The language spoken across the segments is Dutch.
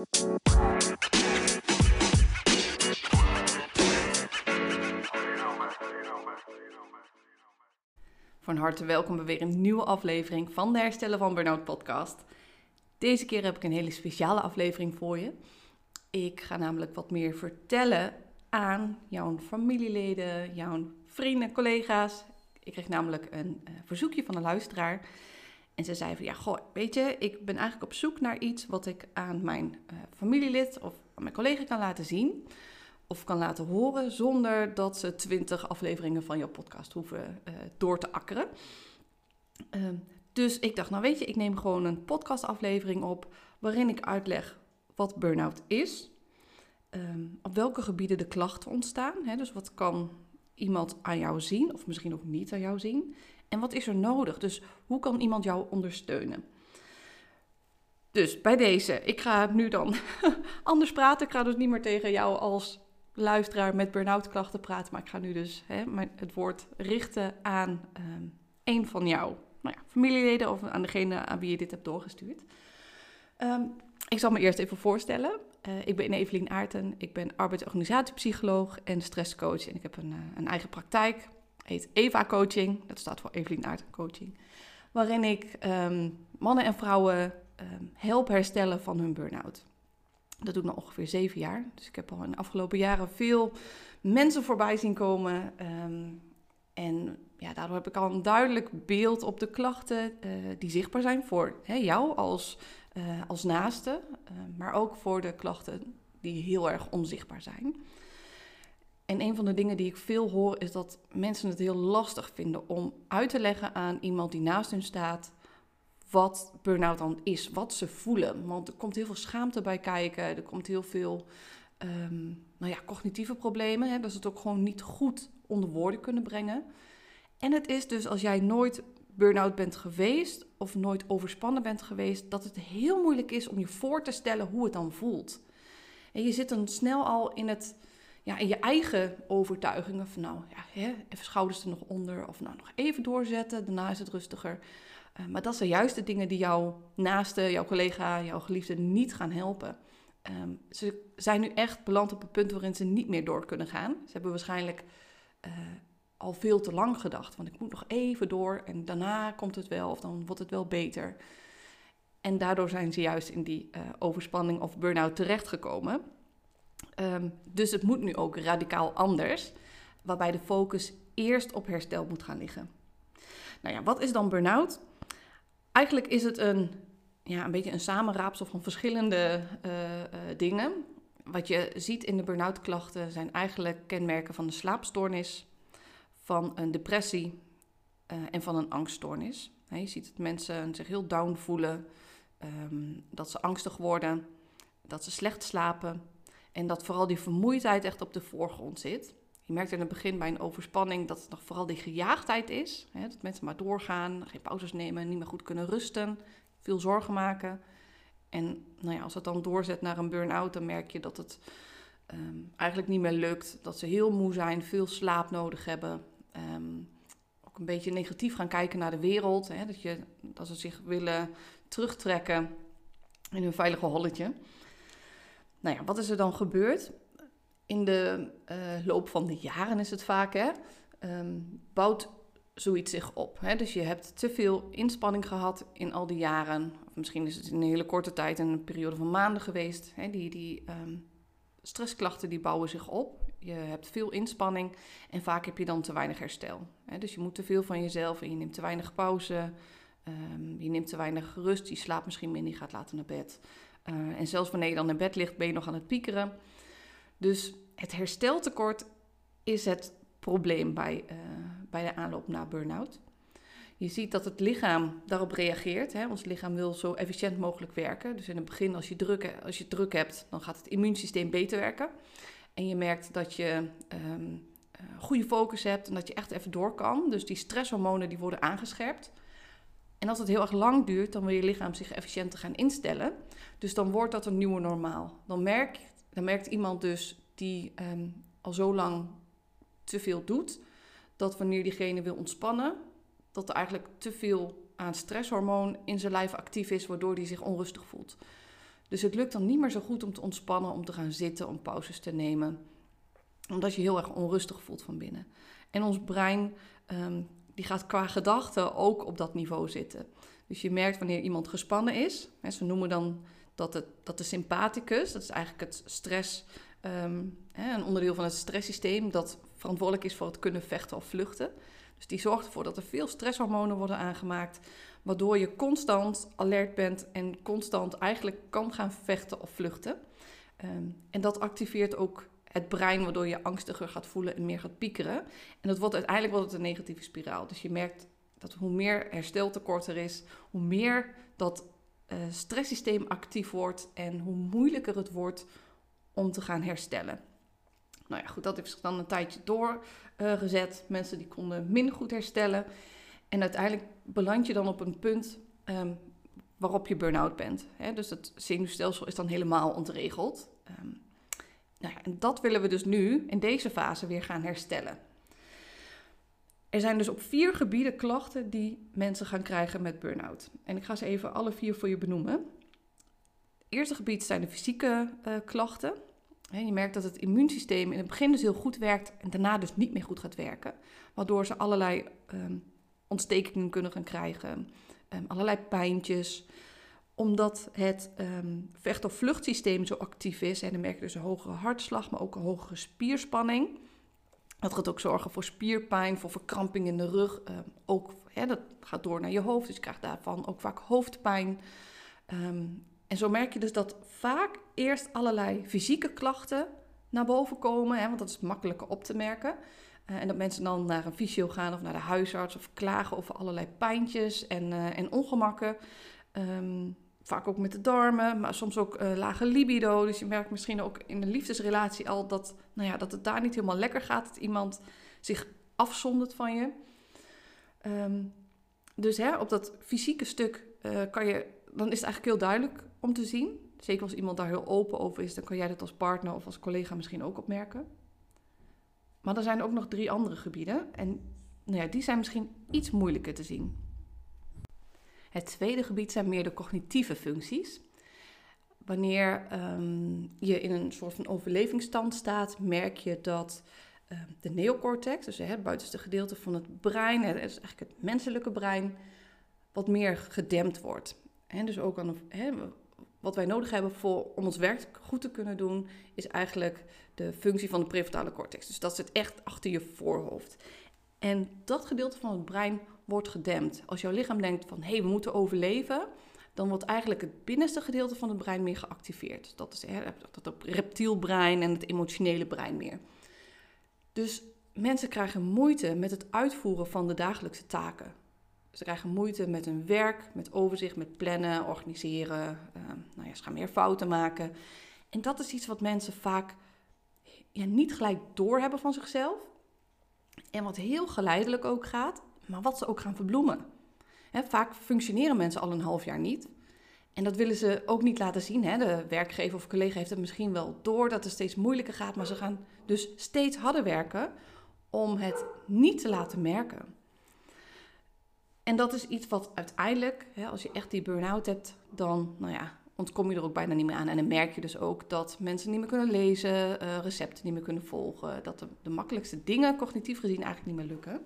Van harte welkom bij weer een nieuwe aflevering van de Herstellen van Burnout podcast. Deze keer heb ik een hele speciale aflevering voor je. Ik ga namelijk wat meer vertellen aan jouw familieleden, jouw vrienden, collega's. Ik kreeg namelijk een uh, verzoekje van een luisteraar. En ze zei van, ja, goh, weet je, ik ben eigenlijk op zoek naar iets wat ik aan mijn uh, familielid of aan mijn collega kan laten zien. Of kan laten horen zonder dat ze twintig afleveringen van jouw podcast hoeven uh, door te akkeren. Ehm, dus ik dacht, nou weet je, ik neem gewoon een podcastaflevering op waarin ik uitleg wat burn-out is. Um, op welke gebieden de klachten ontstaan. Hè? Dus wat kan iemand aan jou zien of misschien ook niet aan jou zien. En wat is er nodig? Dus hoe kan iemand jou ondersteunen? Dus bij deze, ik ga nu dan anders praten. Ik ga dus niet meer tegen jou als luisteraar met burn-out klachten praten. Maar ik ga nu dus hè, het woord richten aan um, een van jouw nou ja, familieleden of aan degene aan wie je dit hebt doorgestuurd. Um, ik zal me eerst even voorstellen. Uh, ik ben Evelien Aarten. Ik ben arbeidsorganisatiepsycholoog en stresscoach. En ik heb een, uh, een eigen praktijk. Heet Eva Coaching. Dat staat voor Evelien Aarten Coaching. Waarin ik um, mannen en vrouwen um, help herstellen van hun burn-out. Dat doe ik nog ongeveer zeven jaar. Dus ik heb al in de afgelopen jaren veel mensen voorbij zien komen. Um, en ja, daardoor heb ik al een duidelijk beeld op de klachten uh, die zichtbaar zijn voor hè, jou als, uh, als naaste. Maar ook voor de klachten die heel erg onzichtbaar zijn. En een van de dingen die ik veel hoor is dat mensen het heel lastig vinden om uit te leggen aan iemand die naast hun staat wat burn-out dan is, wat ze voelen. Want er komt heel veel schaamte bij kijken, er komt heel veel um, nou ja, cognitieve problemen. Hè, dat ze het ook gewoon niet goed onder woorden kunnen brengen. En het is dus als jij nooit burn-out bent geweest of nooit overspannen bent geweest, dat het heel moeilijk is om je voor te stellen hoe het dan voelt. En je zit dan snel al in, het, ja, in je eigen overtuigingen van nou, ja, hè, even schouders er nog onder of nou nog even doorzetten, daarna is het rustiger. Uh, maar dat zijn juist de dingen die jouw naaste, jouw collega, jouw geliefde niet gaan helpen. Um, ze zijn nu echt beland op een punt waarin ze niet meer door kunnen gaan. Ze hebben waarschijnlijk uh, al veel te lang gedacht. Want ik moet nog even door en daarna komt het wel of dan wordt het wel beter. En daardoor zijn ze juist in die uh, overspanning of burn-out terechtgekomen. Um, dus het moet nu ook radicaal anders, waarbij de focus eerst op herstel moet gaan liggen. Nou ja, wat is dan burn-out? Eigenlijk is het een, ja, een beetje een samenraapsel van verschillende uh, uh, dingen. Wat je ziet in de burn-out klachten zijn eigenlijk kenmerken van de slaapstoornis, van een depressie uh, en van een angststoornis. Je ziet dat mensen zich heel down voelen, um, dat ze angstig worden, dat ze slecht slapen en dat vooral die vermoeidheid echt op de voorgrond zit. Je merkt in het begin bij een overspanning dat het nog vooral die gejaagdheid is. Hè, dat mensen maar doorgaan, geen pauzes nemen, niet meer goed kunnen rusten, veel zorgen maken. En nou ja, als het dan doorzet naar een burn-out, dan merk je dat het um, eigenlijk niet meer lukt. Dat ze heel moe zijn, veel slaap nodig hebben. Um, ook een beetje negatief gaan kijken naar de wereld. Hè, dat, je, dat ze zich willen terugtrekken in hun veilige holletje. Nou ja, wat is er dan gebeurd? In de uh, loop van de jaren is het vaak, hè, um, bouwt zoiets zich op. Hè? Dus je hebt te veel inspanning gehad in al die jaren. Of misschien is het in een hele korte tijd, een periode van maanden geweest. Hè? Die, die um, stressklachten die bouwen zich op. Je hebt veel inspanning en vaak heb je dan te weinig herstel. Hè? Dus je moet te veel van jezelf en je neemt te weinig pauze. Um, je neemt te weinig rust, je slaapt misschien minder, je gaat later naar bed. Uh, en zelfs wanneer je dan in bed ligt, ben je nog aan het piekeren. Dus het hersteltekort is het probleem bij, uh, bij de aanloop naar burn-out. Je ziet dat het lichaam daarop reageert. Hè? Ons lichaam wil zo efficiënt mogelijk werken. Dus in het begin, als je, druk, als je druk hebt, dan gaat het immuunsysteem beter werken. En je merkt dat je um, uh, goede focus hebt en dat je echt even door kan. Dus die stresshormonen die worden aangescherpt. En als het heel erg lang duurt, dan wil je lichaam zich efficiënter gaan instellen. Dus dan wordt dat een nieuwe normaal. Dan, merk, dan merkt iemand dus die um, al zo lang te veel doet, dat wanneer diegene wil ontspannen, dat er eigenlijk te veel aan stresshormoon in zijn lijf actief is, waardoor hij zich onrustig voelt. Dus het lukt dan niet meer zo goed om te ontspannen, om te gaan zitten, om pauzes te nemen. Omdat je heel erg onrustig voelt van binnen. En ons brein um, die gaat qua gedachten ook op dat niveau zitten. Dus je merkt wanneer iemand gespannen is. Hè, ze noemen dan dat, het, dat de sympathicus, dat is eigenlijk het stress, ehm, hè, een onderdeel van het stresssysteem dat verantwoordelijk is voor het kunnen vechten of vluchten. Dus die zorgt ervoor dat er veel stresshormonen worden aangemaakt, waardoor je constant alert bent en constant eigenlijk kan gaan vechten of vluchten. Ehm, en dat activeert ook het brein, waardoor je angstiger gaat voelen en meer gaat piekeren. En dat wordt uiteindelijk wordt het een negatieve spiraal. Dus je merkt dat hoe meer hersteltekort er is, hoe meer dat uh, stresssysteem actief wordt en hoe moeilijker het wordt om te gaan herstellen. Nou ja, goed, dat heeft zich dan een tijdje doorgezet. Mensen die konden minder goed herstellen. En uiteindelijk beland je dan op een punt um, waarop je burn-out bent. Hè? Dus het zenuwstelsel is dan helemaal ontregeld. Um, nou ja, en dat willen we dus nu in deze fase weer gaan herstellen. Er zijn dus op vier gebieden klachten die mensen gaan krijgen met burn-out. En ik ga ze even alle vier voor je benoemen. Het eerste gebied zijn de fysieke uh, klachten. je merkt dat het immuunsysteem in het begin dus heel goed werkt en daarna dus niet meer goed gaat werken. Waardoor ze allerlei um, ontstekingen kunnen gaan krijgen, um, allerlei pijntjes, omdat het um, vecht- of vluchtsysteem zo actief is. En dan merk je dus een hogere hartslag, maar ook een hogere spierspanning. Dat gaat ook zorgen voor spierpijn, voor verkramping in de rug. Um, ook, dat gaat door naar je hoofd, dus je krijgt daarvan ook vaak hoofdpijn. Um, en zo merk je dus dat vaak eerst allerlei fysieke klachten naar boven komen. Want dat is makkelijker op te merken. Uh, en dat mensen dan naar een fysio gaan of naar de huisarts of klagen over allerlei pijntjes en, uh, en ongemakken. Um, vaak ook met de darmen, maar soms ook uh, lage libido. Dus je merkt misschien ook in een liefdesrelatie al dat, nou ja, dat het daar niet helemaal lekker gaat. Dat iemand zich afzondert van je. Um, dus hè, op dat fysieke stuk uh, kan je, dan is het eigenlijk heel duidelijk om te zien. Zeker als iemand daar heel open over is, dan kan jij dat als partner of als collega misschien ook opmerken. Maar er zijn ook nog drie andere gebieden en nou ja, die zijn misschien iets moeilijker te zien. Het tweede gebied zijn meer de cognitieve functies. Wanneer um, je in een soort van overlevingsstand staat, merk je dat uh, de neocortex, dus het buitenste gedeelte van het brein, het is eigenlijk het menselijke brein, wat meer gedempt wordt. En dus ook aan, wat wij nodig hebben voor, om ons werk goed te kunnen doen, is eigenlijk de functie van de prefrontale cortex. Dus dat zit echt achter je voorhoofd. En dat gedeelte van het brein wordt gedempt. Als jouw lichaam denkt van hé, hey, we moeten overleven, dan wordt eigenlijk het binnenste gedeelte van het brein meer geactiveerd. Dat is hè, dat reptielbrein en het emotionele brein meer. Dus mensen krijgen moeite met het uitvoeren van de dagelijkse taken. Ze krijgen moeite met hun werk, met overzicht, met plannen, organiseren. Uh, nou ja, ze gaan meer fouten maken. En dat is iets wat mensen vaak ja, niet gelijk doorhebben van zichzelf. En wat heel geleidelijk ook gaat, maar wat ze ook gaan verbloemen. vaak functioneren mensen al een half jaar niet. En dat willen ze ook niet laten zien. De werkgever of collega heeft het misschien wel door dat het steeds moeilijker gaat, maar ze gaan dus steeds harder werken om het niet te laten merken. En dat is iets wat uiteindelijk, als je echt die burn-out hebt, dan nou ja, ontkom je er ook bijna niet meer aan. En dan merk je dus ook dat mensen niet meer kunnen lezen, uh, recepten niet meer kunnen volgen, dat de makkelijkste dingen cognitief gezien eigenlijk niet meer lukken.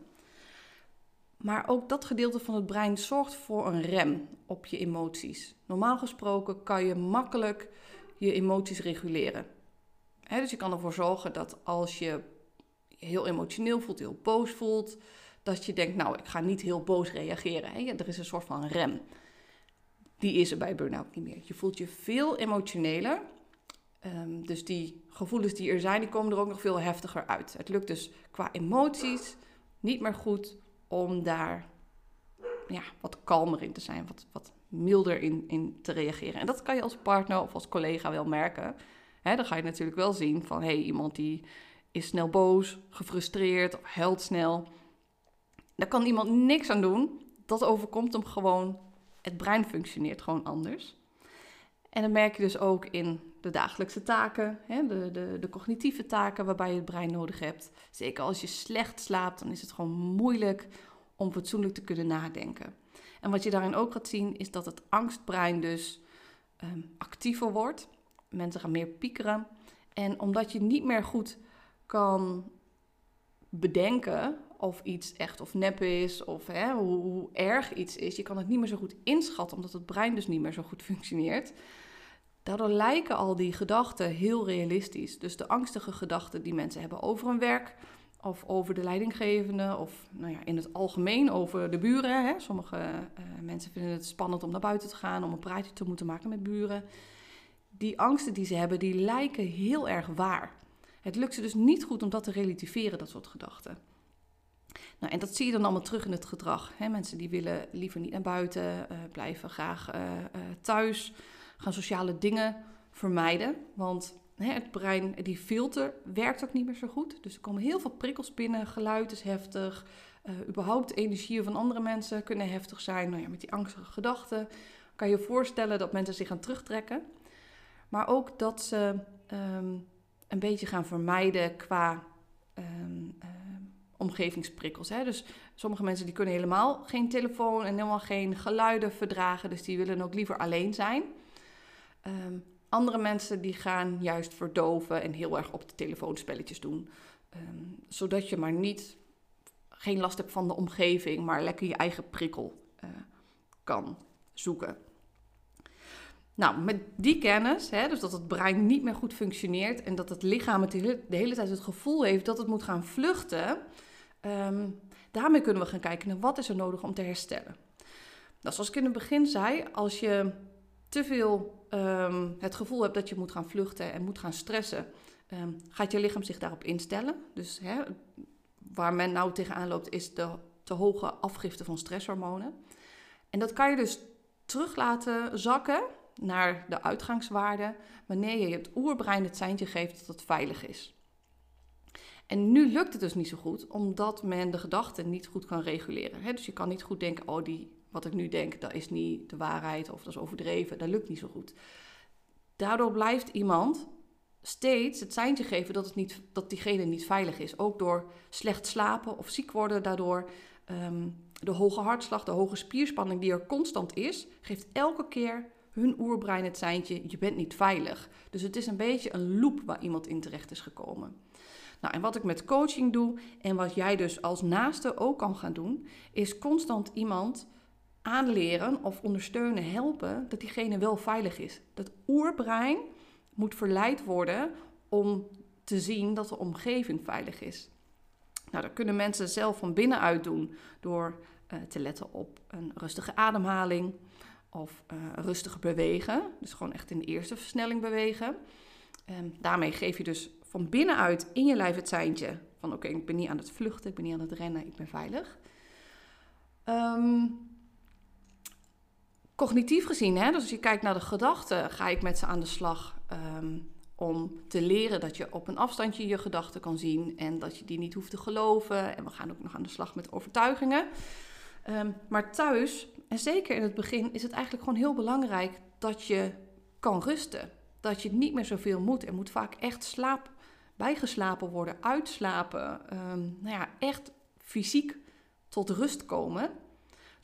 Maar ook dat gedeelte van het brein zorgt voor een rem op je emoties. Normaal gesproken kan je makkelijk je emoties reguleren. dus je kan ervoor zorgen dat als je heel emotioneel voelt, heel boos voelt, dat je denkt, nou, ik ga niet heel boos reageren. er is een soort van rem. Die is er bij burn-out niet meer. Je voelt je veel emotioneler. Um, dus die gevoelens die er zijn, die komen er ook nog veel heftiger uit. Het lukt dus qua emoties niet meer goed om daar ja, wat kalmer in te zijn, wat, wat milder in, in te reageren. En dat kan je als partner of als collega wel merken. Dan ga je natuurlijk wel zien van hey, iemand die is snel boos, gefrustreerd huilt snel. Daar kan iemand niks aan doen. Dat overkomt hem gewoon. Het brein functioneert gewoon anders. En dan merk je dus ook in de dagelijkse taken, hè, de, de, de cognitieve taken waarbij je het brein nodig hebt. Zeker als je slecht slaapt, dan is het gewoon moeilijk om fatsoenlijk te kunnen nadenken. En wat je daarin ook gaat zien, is dat het angstbrein dus ehm, actiever wordt. Mensen gaan meer piekeren. En omdat je niet meer goed kan bedenken of iets echt of nep is, of hè, hoe, hoe, erg iets is. Je kan het niet meer zo goed inschatten, omdat het brein dus niet meer zo goed functioneert. Daardoor lijken al die gedachten heel realistisch. Dus de angstige gedachten die mensen hebben over hun werk, of over de leidinggevende, of nou ja, in het algemeen over de buren. Hè. Sommige uh, mensen vinden het spannend om naar buiten te gaan, om een praatje te moeten maken met buren. Die angsten die ze hebben, die lijken heel erg waar. Het lukt ze dus niet goed om dat te relativeren, dat soort gedachten. Nou, en dat zie je dan allemaal terug in het gedrag. Hè? Mensen die willen liever niet naar buiten, uh, blijven graag uh, thuis, gaan sociale dingen vermijden. Want hè, het brein, die filter, werkt ook niet meer zo goed. Dus er komen heel veel prikkels binnen, geluid is heftig. überhaupt energieën van andere mensen kunnen heftig zijn. Nou ja, met die angstige gedachten kan je voorstellen dat mensen zich gaan terugtrekken. Maar ook dat ze um, een beetje gaan vermijden qua um, uh, omgevingsprikkels. Hè? Dus sommige mensen die kunnen helemaal geen telefoon en helemaal geen geluiden verdragen, dus die willen ook liever alleen zijn. Um, andere mensen die gaan juist verdoven en heel erg op de telefoon spelletjes doen, um, zodat je maar niet geen last hebt van de omgeving, maar lekker je eigen prikkel uh, kan zoeken. Nou, met die kennis, hè, dus dat het brein niet meer goed functioneert en dat het lichaam het de, hele, de hele tijd het gevoel heeft dat het moet gaan vluchten, um, daarmee kunnen we gaan kijken naar wat is er nodig om te herstellen. Nou, zoals ik in het begin zei, als je te veel um, het gevoel hebt dat je moet gaan vluchten en moet gaan stressen, um, gaat je lichaam zich daarop instellen. Dus hè, waar men nou tegenaan loopt is de te hoge afgifte van stresshormonen. En dat kan je dus terug laten zakken naar de uitgangswaarde wanneer je het oerbrein het seintje geeft dat het veilig is. En nu lukt het dus niet zo goed, omdat men de gedachten niet goed kan reguleren. Dus je kan niet goed denken, oh, die, wat ik nu denk, dat is niet de waarheid of dat is overdreven. Dat lukt niet zo goed. Daardoor blijft iemand steeds het seintje geven dat, het niet, dat diegene niet veilig is. Ook door slecht slapen of ziek worden daardoor. Um, de hoge hartslag, de hoge spierspanning die er constant is, geeft elke keer hun oerbrein het seintje, je bent niet veilig. Dus het is een beetje een loop waar iemand in terecht is gekomen. Nou, en wat ik met coaching doe en wat jij dus als naaste ook kan gaan doen, is constant iemand aanleren of ondersteunen, helpen dat diegene wel veilig is. Dat oerbrein moet verleid worden om te zien dat de omgeving veilig is. Nou, dat kunnen mensen zelf van binnenuit doen door uh, te letten op een rustige ademhaling, of uh, rustiger bewegen. Dus gewoon echt in de eerste versnelling bewegen. Um, daarmee geef je dus van binnenuit in je lijf het seintje van oké, ik ben niet aan het vluchten, ik ben niet aan het rennen, ik ben veilig. Um, cognitief gezien, hè, dus als je kijkt naar de gedachten, ga ik met ze aan de slag um, om te leren dat je op een afstandje je gedachten kan zien en dat je die niet hoeft te geloven. En we gaan ook nog aan de slag met overtuigingen. Um, maar thuis en zeker in het begin is het eigenlijk gewoon heel belangrijk dat je kan rusten. Dat je niet meer zoveel moet. Er moet vaak echt slaap bijgeslapen worden, uitslapen. Um, nou ja, echt fysiek tot rust komen.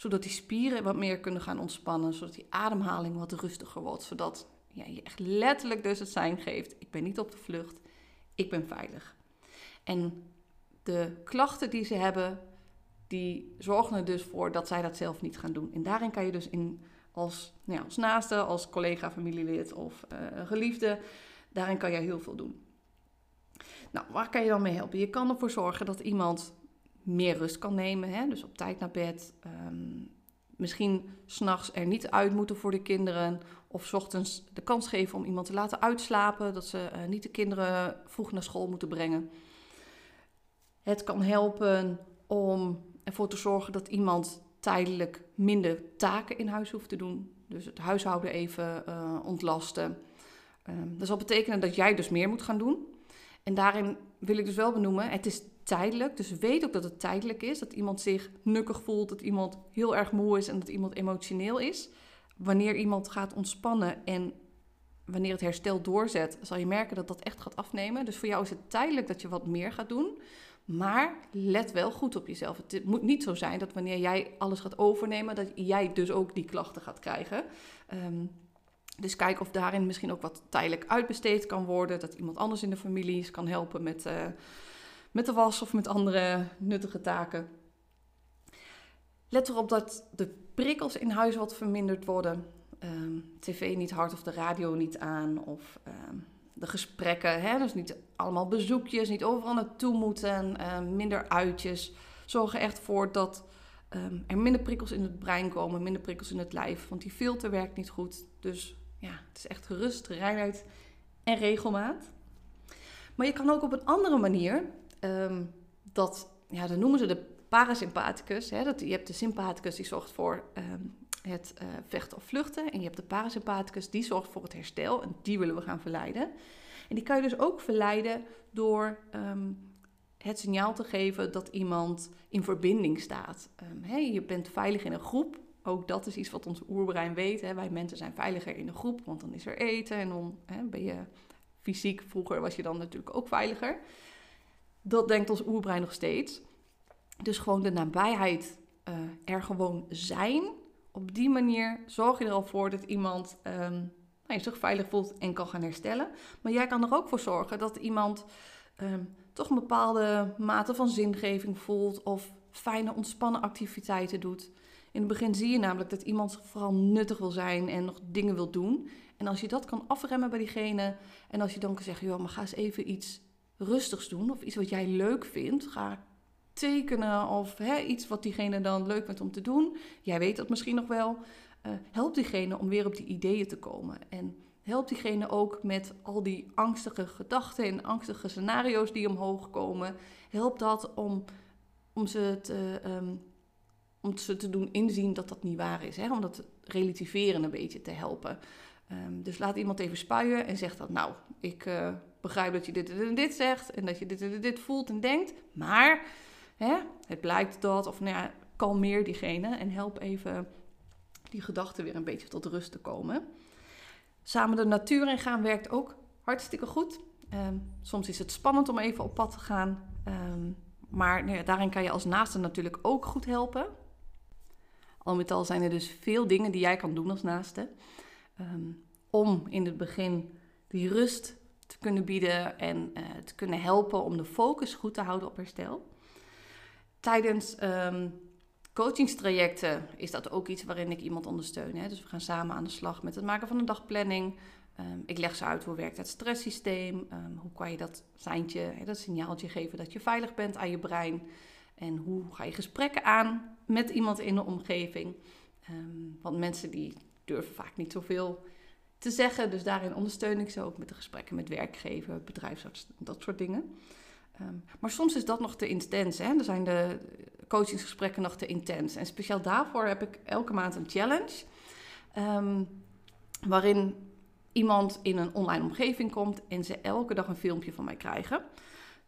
Zodat die spieren wat meer kunnen gaan ontspannen. Zodat die ademhaling wat rustiger wordt. Zodat ja, je echt letterlijk dus het zijn geeft. Ik ben niet op de vlucht. Ik ben veilig. En de klachten die ze hebben, die zorgen er dus voor dat zij dat zelf niet gaan doen. En daarin kan je dus in, als, nou ja, als naaste, als collega, familielid of uh, geliefde, daarin kan je heel veel doen. Nou, waar kan je dan mee helpen? Je kan ervoor zorgen dat iemand meer rust kan nemen, hè? dus op tijd naar bed. Um, misschien s'nachts er niet uit moeten voor de kinderen. Of s ochtends de kans geven om iemand te laten uitslapen. Dat ze uh, niet de kinderen vroeg naar school moeten brengen. Het kan helpen om ervoor te zorgen dat iemand tijdelijk minder taken in huis hoeft te doen. Dus het huishouden even uh, ontlasten. Um, dat zal betekenen dat jij dus meer moet gaan doen. En daarin wil ik dus wel benoemen, het is tijdelijk. Dus weet ook dat het tijdelijk is. Dat iemand zich nukkig voelt, dat iemand heel erg moe is en dat iemand emotioneel is. Wanneer iemand gaat ontspannen en wanneer het herstel doorzet, zal je merken dat dat echt gaat afnemen. Dus voor jou is het tijdelijk dat je wat meer gaat doen. Maar let wel goed op jezelf. Het moet niet zo zijn dat wanneer jij alles gaat overnemen, dat jij dus ook die klachten gaat krijgen. Um, Dus kijk of daarin misschien ook wat tijdelijk uitbesteed kan worden. Dat iemand anders in de familie kan helpen met, uh, met de was of met andere nuttige taken. Let erop dat de prikkels in huis wat verminderd worden. Ehm, TV niet hard of de radio niet aan. Of ehm, de gesprekken, hè? dus niet allemaal bezoekjes, niet overal naartoe moeten. Ehm, minder uitjes. Zorg er echt voor dat er minder prikkels in het brein komen, minder prikkels in het lijf. Want die filter werkt niet goed. Dus ja, het is echt rust, reinheid en regelmaat. Maar je kan ook op een andere manier, dat, ja, dan noemen ze de parasympathicus. Hè, dat, je hebt de sympathicus die zorgt voor ehm, het uh, vechten of vluchten. En je hebt de parasympathicus die zorgt voor het herstel. En die willen we gaan verleiden. En die kan je dus ook verleiden door ehm, het signaal te geven dat iemand in verbinding staat. Um, je bent veilig in een groep. Ook dat is iets wat ons oerbrein weet. Hè. Wij mensen zijn veiliger in een groep, want dan is er eten en dan hè, ben je fysiek. Vroeger was je dan natuurlijk ook veiliger. Dat denkt ons oerbrein nog steeds. Dus gewoon de nabijheid uh, er gewoon zijn. Op die manier zorg je er al voor dat iemand um, nou, zich veilig voelt en kan gaan herstellen. Maar jij kan er ook voor zorgen dat iemand um, toch een bepaalde mate van zingeving voelt of fijne ontspannen activiteiten doet. In het begin zie je namelijk dat iemand vooral nuttig wil zijn en nog dingen wil doen. En als je dat kan afremmen bij diegene en als je dan kan zeggen, joh, maar ga eens even iets rustigs doen of iets wat jij leuk vindt, ga tekenen of hè, iets wat diegene dan leuk vindt om te doen. Jij weet dat misschien nog wel. Uh, help diegene om weer op die ideeën te komen. En help diegene ook met al die angstige gedachten en angstige scenario's die omhoog komen. Help dat om, om, ze, te, um, om ze te doen inzien dat dat niet waar is. Hè? Om dat relativeren een beetje te helpen. Um, dus laat iemand even spuien en zeg dat, nou, ik uh, begrijp dat je dit en dit zegt en dat je dit en dit voelt en denkt, maar hè, het blijkt dat, of nou ja, kalmeer diegene en help even die gedachten weer een beetje tot rust te komen. Samen de natuur in gaan werkt ook hartstikke goed. Um, soms is het spannend om even op pad te gaan, um, maar nou ja, daarin kan je als naaste natuurlijk ook goed helpen. Al met al zijn er dus veel dingen die jij kan doen als naaste. Um, om in het begin die rust te kunnen bieden en uh, te kunnen helpen om de focus goed te houden op herstel. Tijdens um, coachingstrajecten is dat ook iets waarin ik iemand ondersteun. Hè? Dus we gaan samen aan de slag met het maken van een dagplanning. Um, ik leg ze uit hoe werkt het stresssysteem. Um, hoe kan je dat seintje, hè, dat signaaltje geven dat je veilig bent aan je brein. En hoe ga je gesprekken aan met iemand in de omgeving. want mensen die durven vaak niet zoveel te zeggen. Dus daarin ondersteun ik ze ook met de gesprekken met werkgever, bedrijfsarts, dat soort dingen. Um, maar soms is dat nog te intens. Hè? Dan zijn de coachingsgesprekken nog te intens. En speciaal daarvoor heb ik elke maand een challenge. Um, waarin iemand in een online omgeving komt en ze elke dag een filmpje van mij krijgen.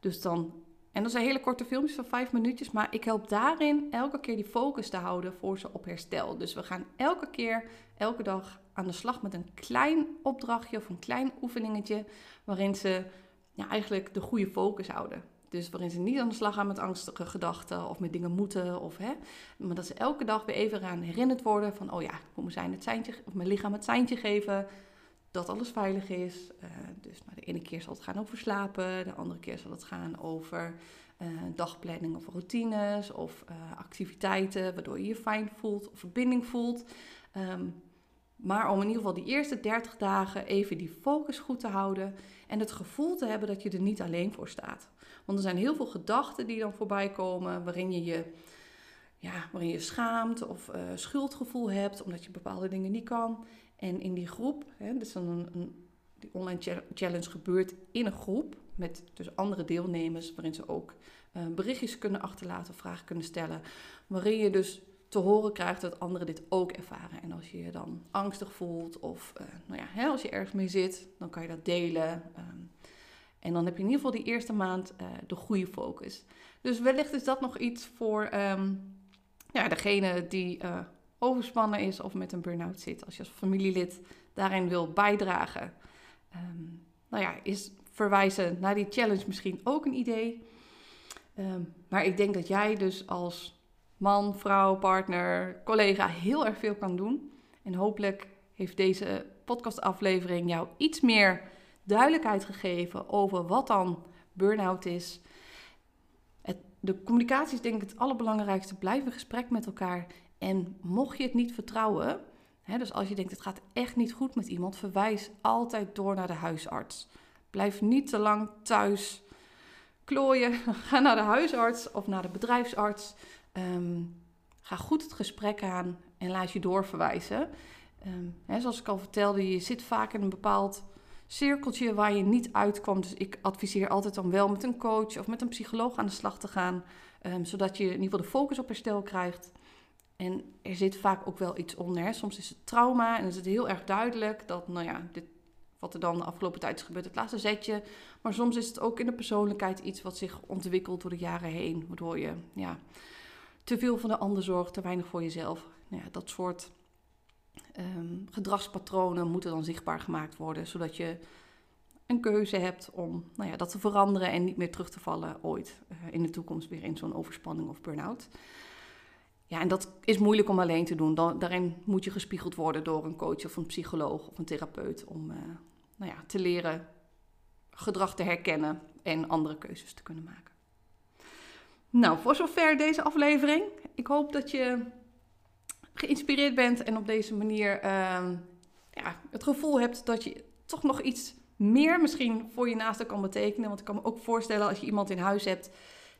Dus dan, en dat zijn hele korte filmpjes van vijf minuutjes, maar ik help daarin elke keer die focus te houden voor ze op herstel. Dus we gaan elke keer, elke dag aan de slag met een klein opdrachtje of een klein oefeningetje, waarin ze ja, eigenlijk de goede focus houden. Dus waarin ze niet aan de slag gaan met angstige gedachten of met dingen moeten. Of, hè, maar dat ze elke dag weer even eraan herinnerd worden van... oh ja, ik moet mijn, het seintje, of mijn lichaam het seintje geven dat alles veilig is. Uh, dus nou, de ene keer zal het gaan over slapen. De andere keer zal het gaan over uh, dagplanning of routines of uh, activiteiten... waardoor je je fijn voelt of verbinding voelt. Um, maar om in ieder geval die eerste 30 dagen even die focus goed te houden en het gevoel te hebben dat je er niet alleen voor staat. Want er zijn heel veel gedachten die dan voorbij komen waarin je je, ja, waarin je schaamt of schuldgevoel hebt omdat je bepaalde dingen niet kan. En in die groep, hè, dus dan een, een, die online challenge gebeurt in een groep met dus andere deelnemers waarin ze ook uh, berichtjes kunnen achterlaten, vragen kunnen stellen. Waarin je dus te horen krijgt dat anderen dit ook ervaren. En als je je dan angstig voelt of uh, nou ja, hè, als je ergens mee zit, dan kan je dat delen. Um, en dan heb je in ieder geval die eerste maand uh, de goede focus. Dus wellicht is dat nog iets voor um, ja, degene die overspannen is of met een burn-out zit. Als je als familielid daarin wil bijdragen. Um, nou ja, is verwijzen naar die challenge misschien ook een idee. maar ik denk dat jij dus als man, vrouw, partner, collega heel erg veel kan doen. En hopelijk heeft deze podcastaflevering jou iets meer duidelijkheid gegeven over wat dan burn-out is. Het, de communicatie is denk ik het allerbelangrijkste. Blijf in gesprek met elkaar. En mocht je het niet vertrouwen, hè, dus als je denkt het gaat echt niet goed met iemand, verwijs altijd door naar de huisarts. Blijf niet te lang thuis klooien. Ga naar de huisarts of naar de bedrijfsarts. Ehm, ga goed het gesprek aan en laat je doorverwijzen. Um, hè, zoals ik al vertelde, je zit vaak in een bepaald cirkeltje waar je niet uitkomt. Dus ik adviseer altijd om wel met een coach of met een psycholoog aan de slag te gaan. Um, zodat je in ieder geval de focus op herstel krijgt. En er zit vaak ook wel iets onder. Soms is het trauma en is het heel erg duidelijk dat, nou ja, dit, wat er dan de afgelopen tijd is gebeurd, het laatste zetje. Maar soms is het ook in de persoonlijkheid iets wat zich ontwikkelt door de jaren heen. Waardoor je ja, te veel van de ander zorgt, te weinig voor jezelf. Nou ja, dat soort um, gedragspatronen moeten dan zichtbaar gemaakt worden, zodat je een keuze hebt om nou ja, dat te veranderen en niet meer terug te vallen ooit uh, in de toekomst weer in zo'n overspanning of burn-out. Ja, en dat is moeilijk om alleen te doen. Daarin moet je gespiegeld worden door een coach of een psycholoog of een therapeut om uh, nou ja, te leren gedrag te herkennen en andere keuzes te kunnen maken. Nou, voor zover deze aflevering. Ik hoop dat je geïnspireerd bent en op deze manier uh, ja, het gevoel hebt dat je toch nog iets meer misschien voor je naaste kan betekenen. Want ik kan me ook voorstellen als je iemand in huis hebt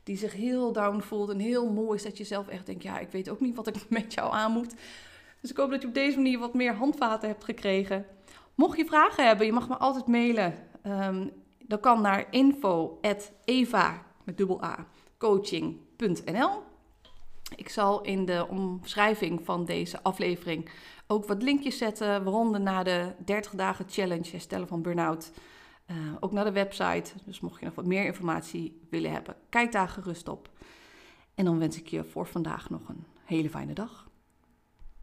die zich heel down voelt en heel mooi is, dat je zelf echt denkt, ja, ik weet ook niet wat ik met jou aan moet. Dus ik hoop dat je op deze manier wat meer handvaten hebt gekregen. Mocht je vragen hebben, je mag me altijd mailen. Um, dat kan naar info.eva met dubbel A coaching.nl. Ik zal in de omschrijving van deze aflevering ook wat linkjes zetten, waaronder naar de 30 dagen challenge herstellen van burn-out. Uh, ook naar de website. Dus mocht je nog wat meer informatie willen hebben, kijk daar gerust op. En dan wens ik je voor vandaag nog een hele fijne dag.